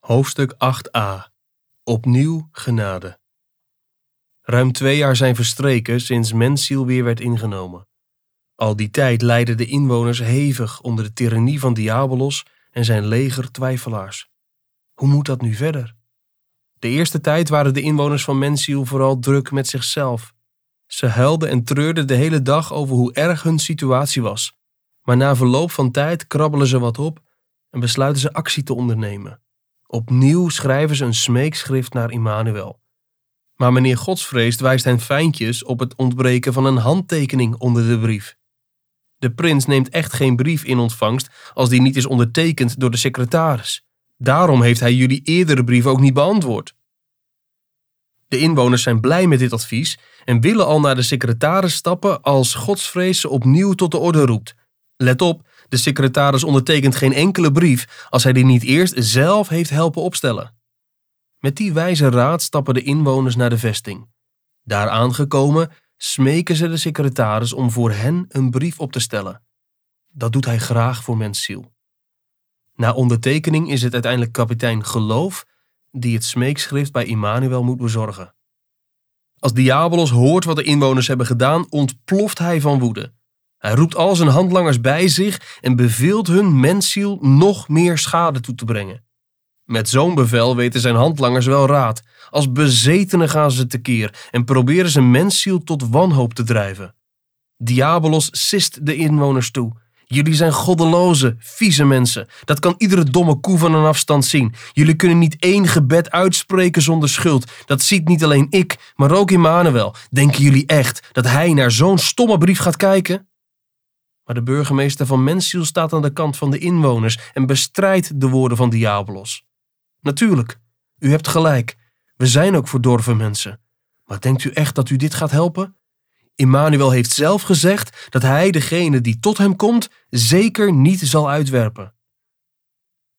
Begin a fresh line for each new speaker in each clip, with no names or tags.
Hoofdstuk 8a Opnieuw genade. Ruim twee jaar zijn verstreken sinds Mensiel weer werd ingenomen. Al die tijd lijden de inwoners hevig onder de tirannie van Diabolos en zijn leger twijfelaars. Hoe moet dat nu verder? De eerste tijd waren de inwoners van Mensiel vooral druk met zichzelf. Ze huilden en treurden de hele dag over hoe erg hun situatie was. Maar na verloop van tijd krabbelen ze wat op en besluiten ze actie te ondernemen. Opnieuw schrijven ze een smeekschrift naar Immanuel. Maar meneer Godsvreest wijst hen fijntjes op het ontbreken van een handtekening onder de brief. De prins neemt echt geen brief in ontvangst als die niet is ondertekend door de secretaris. Daarom heeft hij jullie eerdere brief ook niet beantwoord. De inwoners zijn blij met dit advies en willen al naar de secretaris stappen als godsvrees ze opnieuw tot de orde roept. Let op, de secretaris ondertekent geen enkele brief als hij die niet eerst zelf heeft helpen opstellen. Met die wijze raad stappen de inwoners naar de vesting. Daar aangekomen smeken ze de secretaris om voor hen een brief op te stellen. Dat doet hij graag voor mensziel. Na ondertekening is het uiteindelijk kapitein Geloof die het smeekschrift bij Immanuel moet bezorgen. Als Diabolos hoort wat de inwoners hebben gedaan, ontploft hij van woede. Hij roept al zijn handlangers bij zich en beveelt hun mensziel nog meer schade toe te brengen. Met zo'n bevel weten zijn handlangers wel raad. Als bezetenen gaan ze tekeer en proberen zijn mensziel tot wanhoop te drijven. Diabolos sist de inwoners toe. Jullie zijn goddeloze, vieze mensen. Dat kan iedere domme koe van een afstand zien. Jullie kunnen niet één gebed uitspreken zonder schuld. Dat ziet niet alleen ik, maar ook Immanuel. Denken jullie echt dat hij naar zo'n stomme brief gaat kijken? Maar de burgemeester van Mensiel staat aan de kant van de inwoners en bestrijdt de woorden van Diabolos. Natuurlijk, u hebt gelijk. We zijn ook verdorven mensen. Maar denkt u echt dat u dit gaat helpen? Immanuel heeft zelf gezegd dat hij degene die tot hem komt zeker niet zal uitwerpen.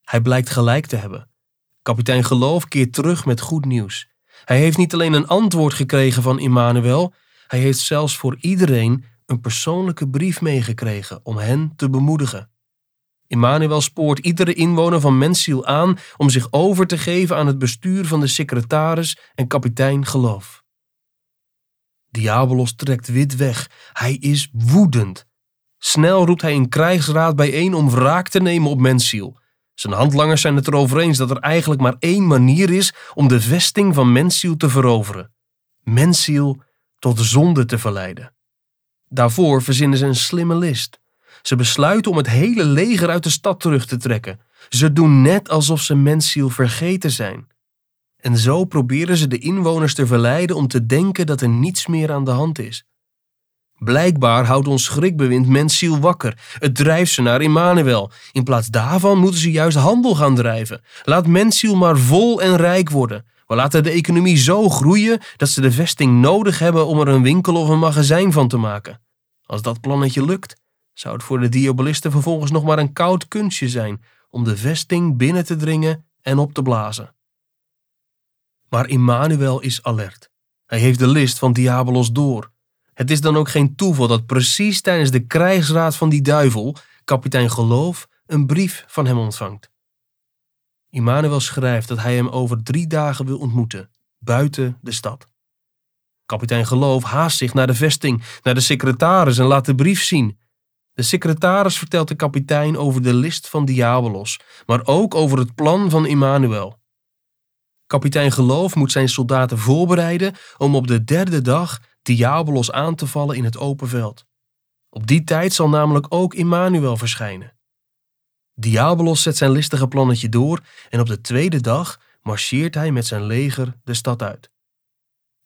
Hij blijkt gelijk te hebben. Kapitein Geloof keert terug met goed nieuws. Hij heeft niet alleen een antwoord gekregen van Immanuel, hij heeft zelfs voor iedereen een persoonlijke brief meegekregen om hen te bemoedigen. Immanuel spoort iedere inwoner van Mensiel aan om zich over te geven aan het bestuur van de secretaris en kapitein Geloof. Diabolos trekt wit weg. Hij is woedend. Snel roept hij een krijgsraad bijeen om wraak te nemen op Mensiel. Zijn handlangers zijn het erover eens dat er eigenlijk maar één manier is om de vesting van Mensiel te veroveren: Mensiel tot zonde te verleiden. Daarvoor verzinnen ze een slimme list. Ze besluiten om het hele leger uit de stad terug te trekken. Ze doen net alsof ze mensziel vergeten zijn. En zo proberen ze de inwoners te verleiden om te denken dat er niets meer aan de hand is. Blijkbaar houdt ons schrikbewind mensziel wakker. Het drijft ze naar Immanuel. In plaats daarvan moeten ze juist handel gaan drijven. Laat mensziel maar vol en rijk worden. We laten de economie zo groeien dat ze de vesting nodig hebben om er een winkel of een magazijn van te maken. Als dat plannetje lukt, zou het voor de diabolisten vervolgens nog maar een koud kunstje zijn om de vesting binnen te dringen en op te blazen. Maar Immanuel is alert. Hij heeft de list van Diabolos door. Het is dan ook geen toeval dat precies tijdens de krijgsraad van die duivel kapitein Geloof een brief van hem ontvangt. Immanuel schrijft dat hij hem over drie dagen wil ontmoeten, buiten de stad. Kapitein Geloof haast zich naar de vesting, naar de secretaris en laat de brief zien. De secretaris vertelt de kapitein over de list van Diabolos, maar ook over het plan van Immanuel. Kapitein Geloof moet zijn soldaten voorbereiden om op de derde dag Diabolos aan te vallen in het open veld. Op die tijd zal namelijk ook Immanuel verschijnen. Diabolos zet zijn listige plannetje door en op de tweede dag marcheert hij met zijn leger de stad uit.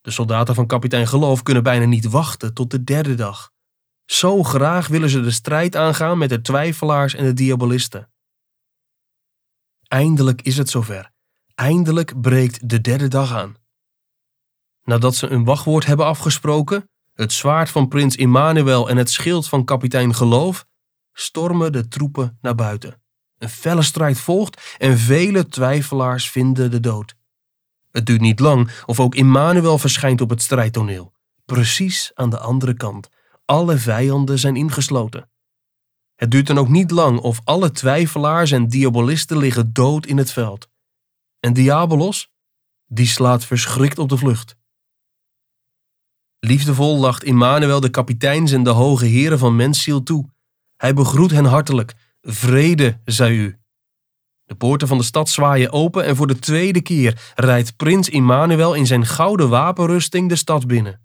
De soldaten van kapitein Geloof kunnen bijna niet wachten tot de derde dag. Zo graag willen ze de strijd aangaan met de twijfelaars en de diabolisten. Eindelijk is het zover. Eindelijk breekt de derde dag aan. Nadat ze een wachtwoord hebben afgesproken, het zwaard van prins Immanuel en het schild van kapitein Geloof, stormen de troepen naar buiten. Een felle strijd volgt en vele twijfelaars vinden de dood. Het duurt niet lang of ook Immanuel verschijnt op het strijdtoneel. Precies aan de andere kant. Alle vijanden zijn ingesloten. Het duurt dan ook niet lang of alle twijfelaars en diabolisten liggen dood in het veld. En Diabolos, die slaat verschrikt op de vlucht. Liefdevol lacht Immanuel de kapiteins en de hoge heren van mensziel toe. Hij begroet hen hartelijk. Vrede, zij u. De poorten van de stad zwaaien open en voor de tweede keer rijdt prins Immanuel in zijn gouden wapenrusting de stad binnen.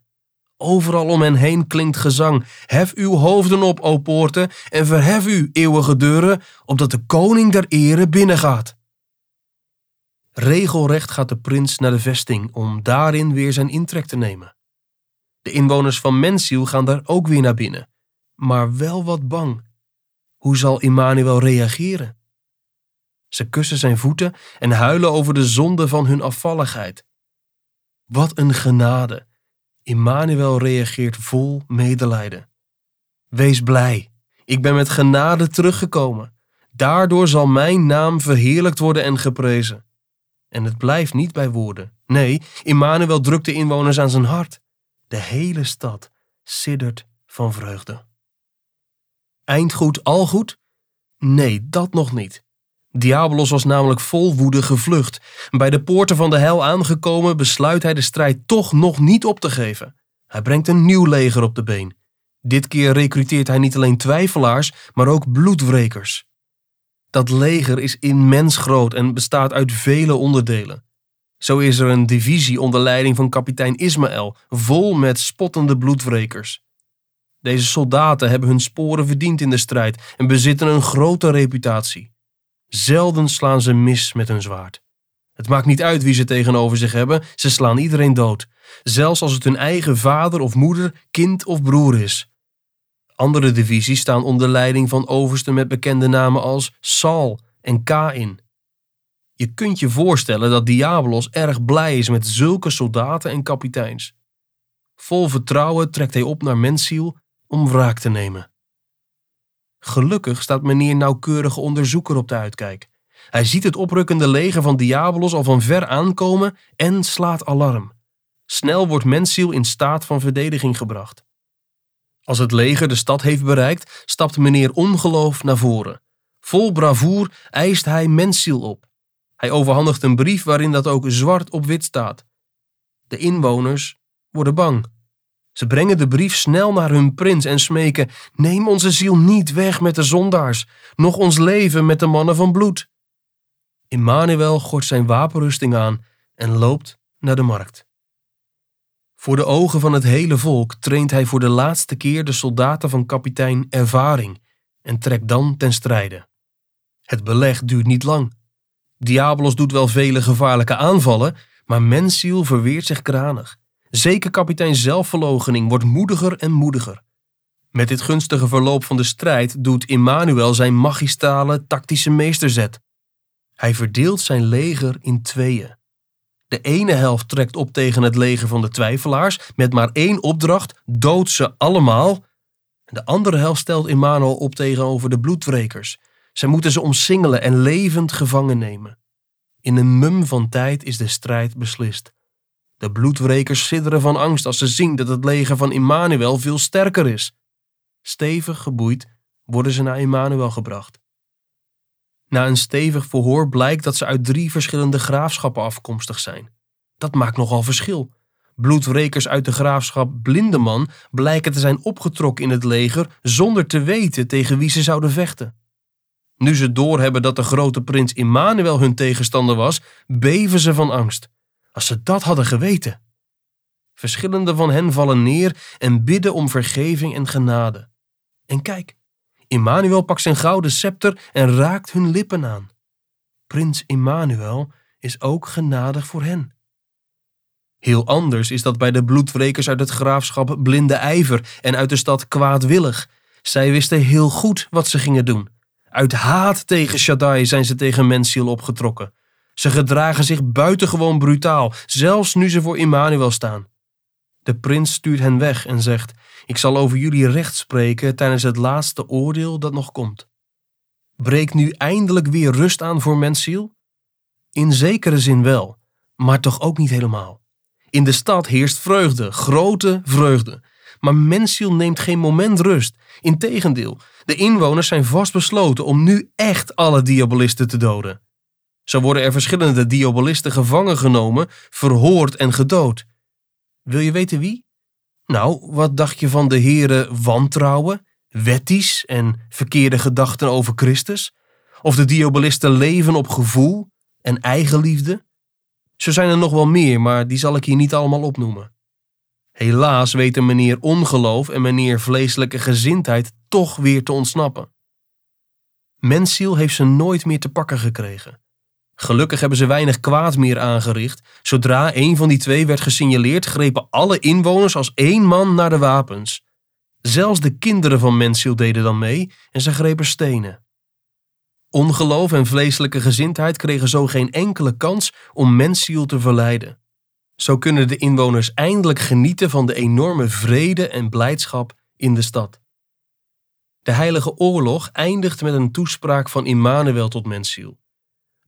Overal om hen heen klinkt gezang. Hef uw hoofden op, o poorten, en verhef u, eeuwige deuren, opdat de koning der ere binnengaat. Regelrecht gaat de prins naar de vesting om daarin weer zijn intrek te nemen. De inwoners van Mensiel gaan daar ook weer naar binnen, maar wel wat bang. Hoe zal Immanuel reageren? Ze kussen zijn voeten en huilen over de zonde van hun afvalligheid. Wat een genade! Immanuel reageert vol medelijden. Wees blij, ik ben met genade teruggekomen. Daardoor zal mijn naam verheerlijkt worden en geprezen. En het blijft niet bij woorden. Nee, Immanuel drukt de inwoners aan zijn hart. De hele stad siddert van vreugde. Eindgoed al goed? Nee, dat nog niet. Diabolos was namelijk vol woede gevlucht. Bij de poorten van de hel aangekomen besluit hij de strijd toch nog niet op te geven. Hij brengt een nieuw leger op de been. Dit keer recruteert hij niet alleen twijfelaars, maar ook bloedwrekers. Dat leger is immens groot en bestaat uit vele onderdelen. Zo is er een divisie onder leiding van kapitein Ismaël, vol met spottende bloedwrekers. Deze soldaten hebben hun sporen verdiend in de strijd en bezitten een grote reputatie. Zelden slaan ze mis met hun zwaard. Het maakt niet uit wie ze tegenover zich hebben, ze slaan iedereen dood, zelfs als het hun eigen vader of moeder, kind of broer is. Andere divisies staan onder leiding van oversten met bekende namen als Saul en Kain. Je kunt je voorstellen dat Diabolos erg blij is met zulke soldaten en kapiteins. Vol vertrouwen trekt hij op naar Mensiel om wraak te nemen. Gelukkig staat meneer nauwkeurige onderzoeker op de uitkijk. Hij ziet het oprukkende leger van Diabolos al van ver aankomen en slaat alarm. Snel wordt Mensiel in staat van verdediging gebracht. Als het leger de stad heeft bereikt, stapt meneer Ongeloof naar voren. Vol bravoer eist hij Mensiel op. Hij overhandigt een brief waarin dat ook zwart op wit staat. De inwoners worden bang. Ze brengen de brief snel naar hun prins en smeken: Neem onze ziel niet weg met de zondaars, noch ons leven met de mannen van bloed. Immanuel gort zijn wapenrusting aan en loopt naar de markt. Voor de ogen van het hele volk traint hij voor de laatste keer de soldaten van kapitein Ervaring en trekt dan ten strijde. Het beleg duurt niet lang. Diabolos doet wel vele gevaarlijke aanvallen, maar Mensiel verweert zich kranig. Zeker kapitein zelfverloochening wordt moediger en moediger. Met dit gunstige verloop van de strijd doet Immanuel zijn magistrale tactische meesterzet. Hij verdeelt zijn leger in tweeën. De ene helft trekt op tegen het leger van de twijfelaars met maar één opdracht: dood ze allemaal. De andere helft stelt Immanuel op tegenover de bloedwrekers. Zij moeten ze omsingelen en levend gevangen nemen. In een mum van tijd is de strijd beslist. De bloedwrekers sidderen van angst als ze zien dat het leger van Immanuel veel sterker is. Stevig geboeid worden ze naar Immanuel gebracht. Na een stevig verhoor blijkt dat ze uit drie verschillende graafschappen afkomstig zijn. Dat maakt nogal verschil. Bloedwrekers uit de graafschap Blindeman blijken te zijn opgetrokken in het leger zonder te weten tegen wie ze zouden vechten. Nu ze doorhebben dat de grote prins Immanuel hun tegenstander was, beven ze van angst. Als ze dat hadden geweten. Verschillende van hen vallen neer en bidden om vergeving en genade. En kijk, Immanuel pakt zijn gouden scepter en raakt hun lippen aan. Prins Immanuel is ook genadig voor hen. Heel anders is dat bij de bloedwrekers uit het graafschap Blinde Ijver en uit de stad Kwaadwillig. Zij wisten heel goed wat ze gingen doen. Uit haat tegen Shaddai zijn ze tegen Mensiel opgetrokken. Ze gedragen zich buitengewoon brutaal, zelfs nu ze voor Immanuel staan. De prins stuurt hen weg en zegt: Ik zal over jullie recht spreken tijdens het laatste oordeel dat nog komt. Breekt nu eindelijk weer rust aan voor Mensiel? In zekere zin wel, maar toch ook niet helemaal. In de stad heerst vreugde, grote vreugde. Maar Mensiel neemt geen moment rust. Integendeel, de inwoners zijn vastbesloten om nu echt alle diabolisten te doden. Zo worden er verschillende diabolisten gevangen genomen, verhoord en gedood. Wil je weten wie? Nou, wat dacht je van de heren wantrouwen, wetties en verkeerde gedachten over Christus? Of de diabolisten leven op gevoel en eigenliefde? Zo zijn er nog wel meer, maar die zal ik hier niet allemaal opnoemen. Helaas weten meneer ongeloof en meneer vleeselijke gezindheid toch weer te ontsnappen. Mensziel heeft ze nooit meer te pakken gekregen. Gelukkig hebben ze weinig kwaad meer aangericht. Zodra een van die twee werd gesignaleerd, grepen alle inwoners als één man naar de wapens. Zelfs de kinderen van Mensziel deden dan mee en ze grepen stenen. Ongeloof en vleeselijke gezindheid kregen zo geen enkele kans om Mensziel te verleiden. Zo kunnen de inwoners eindelijk genieten van de enorme vrede en blijdschap in de stad. De heilige oorlog eindigt met een toespraak van Immanuel tot Mensziel.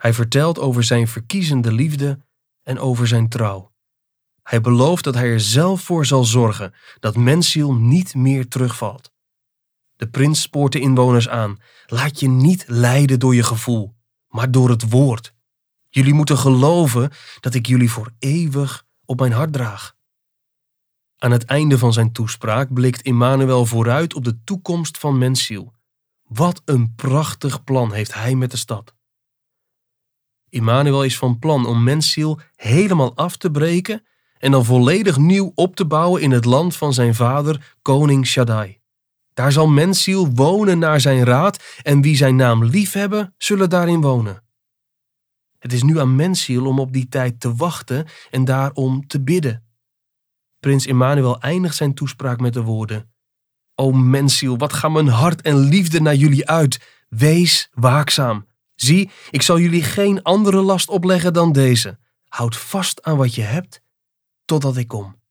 Hij vertelt over zijn verkiezende liefde en over zijn trouw. Hij belooft dat hij er zelf voor zal zorgen dat Mensziel niet meer terugvalt. De prins spoort de inwoners aan: laat je niet leiden door je gevoel, maar door het woord. Jullie moeten geloven dat ik jullie voor eeuwig op mijn hart draag. Aan het einde van zijn toespraak blikt Immanuel vooruit op de toekomst van Mensziel. Wat een prachtig plan heeft hij met de stad. Immanuel is van plan om Mensziel helemaal af te breken en dan volledig nieuw op te bouwen in het land van zijn vader, koning Shaddai. Daar zal Mensziel wonen naar zijn raad en wie zijn naam liefhebben, zullen daarin wonen. Het is nu aan Mensziel om op die tijd te wachten en daarom te bidden. Prins Immanuel eindigt zijn toespraak met de woorden: O Mensziel, wat gaan mijn hart en liefde naar jullie uit. Wees waakzaam. Zie, ik zal jullie geen andere last opleggen dan deze. Houd vast aan wat je hebt, totdat ik kom.